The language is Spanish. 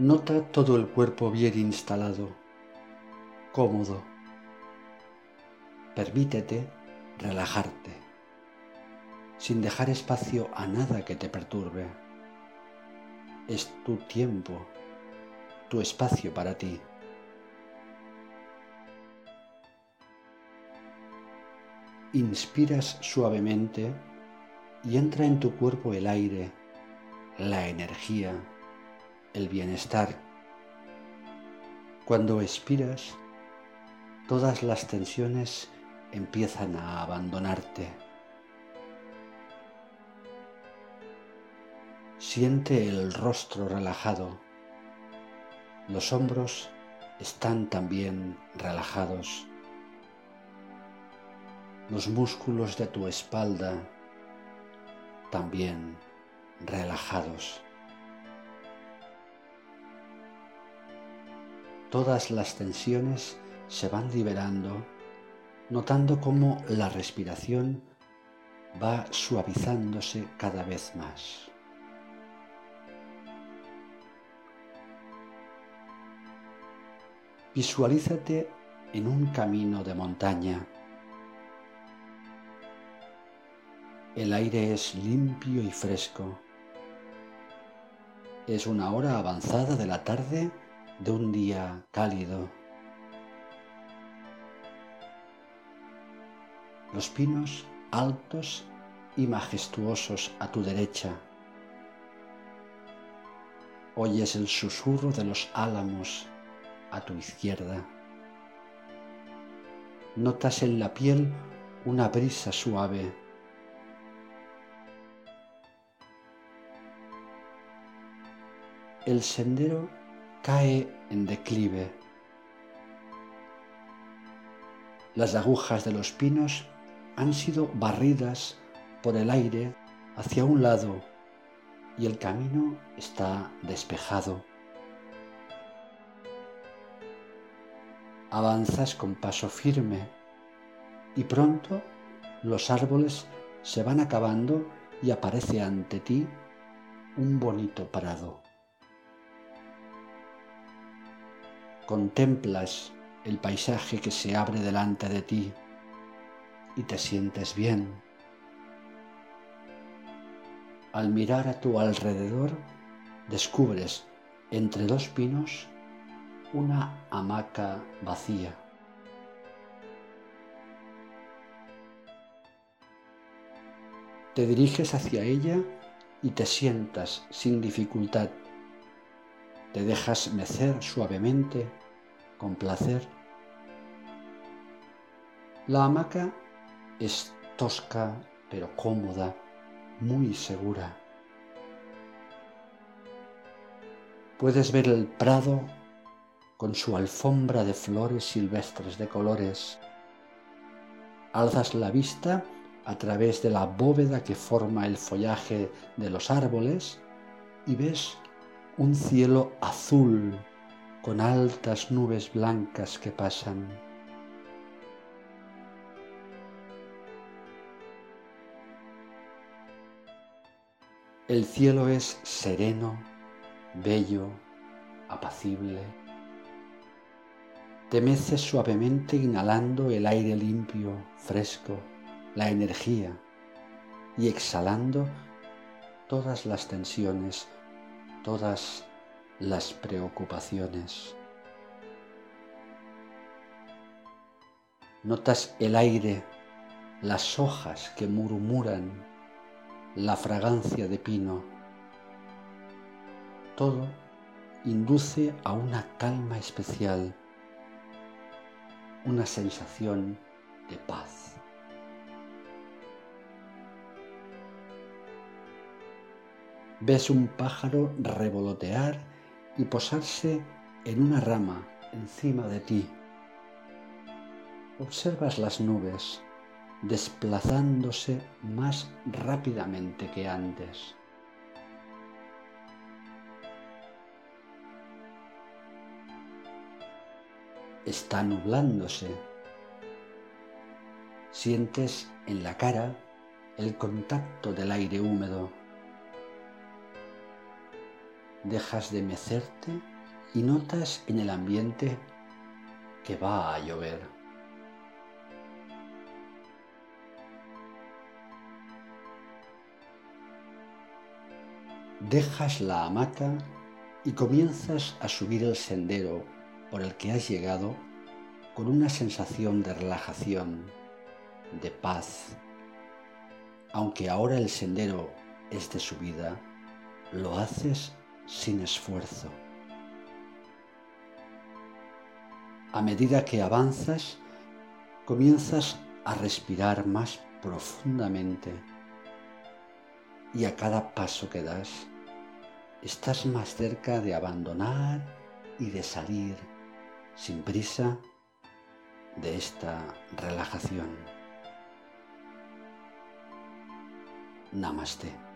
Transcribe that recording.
Nota todo el cuerpo bien instalado, cómodo. Permítete relajarte, sin dejar espacio a nada que te perturbe. Es tu tiempo, tu espacio para ti. Inspiras suavemente y entra en tu cuerpo el aire, la energía, el bienestar. Cuando expiras, todas las tensiones empiezan a abandonarte. Siente el rostro relajado. Los hombros están también relajados. Los músculos de tu espalda también relajados. Todas las tensiones se van liberando, notando cómo la respiración va suavizándose cada vez más. Visualízate en un camino de montaña. El aire es limpio y fresco. Es una hora avanzada de la tarde de un día cálido. Los pinos altos y majestuosos a tu derecha. Oyes el susurro de los álamos a tu izquierda. Notas en la piel una brisa suave. El sendero cae en declive. Las agujas de los pinos han sido barridas por el aire hacia un lado y el camino está despejado. Avanzas con paso firme y pronto los árboles se van acabando y aparece ante ti un bonito prado. Contemplas el paisaje que se abre delante de ti y te sientes bien. Al mirar a tu alrededor, descubres entre dos pinos una hamaca vacía. Te diriges hacia ella y te sientas sin dificultad. Te dejas mecer suavemente con placer. La hamaca es tosca pero cómoda, muy segura. Puedes ver el prado con su alfombra de flores silvestres de colores. Alzas la vista a través de la bóveda que forma el follaje de los árboles y ves un cielo azul con altas nubes blancas que pasan. El cielo es sereno, bello, apacible. Te meces suavemente inhalando el aire limpio, fresco, la energía y exhalando todas las tensiones, todas las preocupaciones. Notas el aire, las hojas que murmuran, la fragancia de pino. Todo induce a una calma especial, una sensación de paz. Ves un pájaro revolotear y posarse en una rama encima de ti. Observas las nubes desplazándose más rápidamente que antes. Está nublándose. Sientes en la cara el contacto del aire húmedo dejas de mecerte y notas en el ambiente que va a llover. Dejas la hamaca y comienzas a subir el sendero por el que has llegado con una sensación de relajación, de paz. Aunque ahora el sendero es de subida, lo haces sin esfuerzo. A medida que avanzas, comienzas a respirar más profundamente y a cada paso que das, estás más cerca de abandonar y de salir sin prisa de esta relajación. Namaste.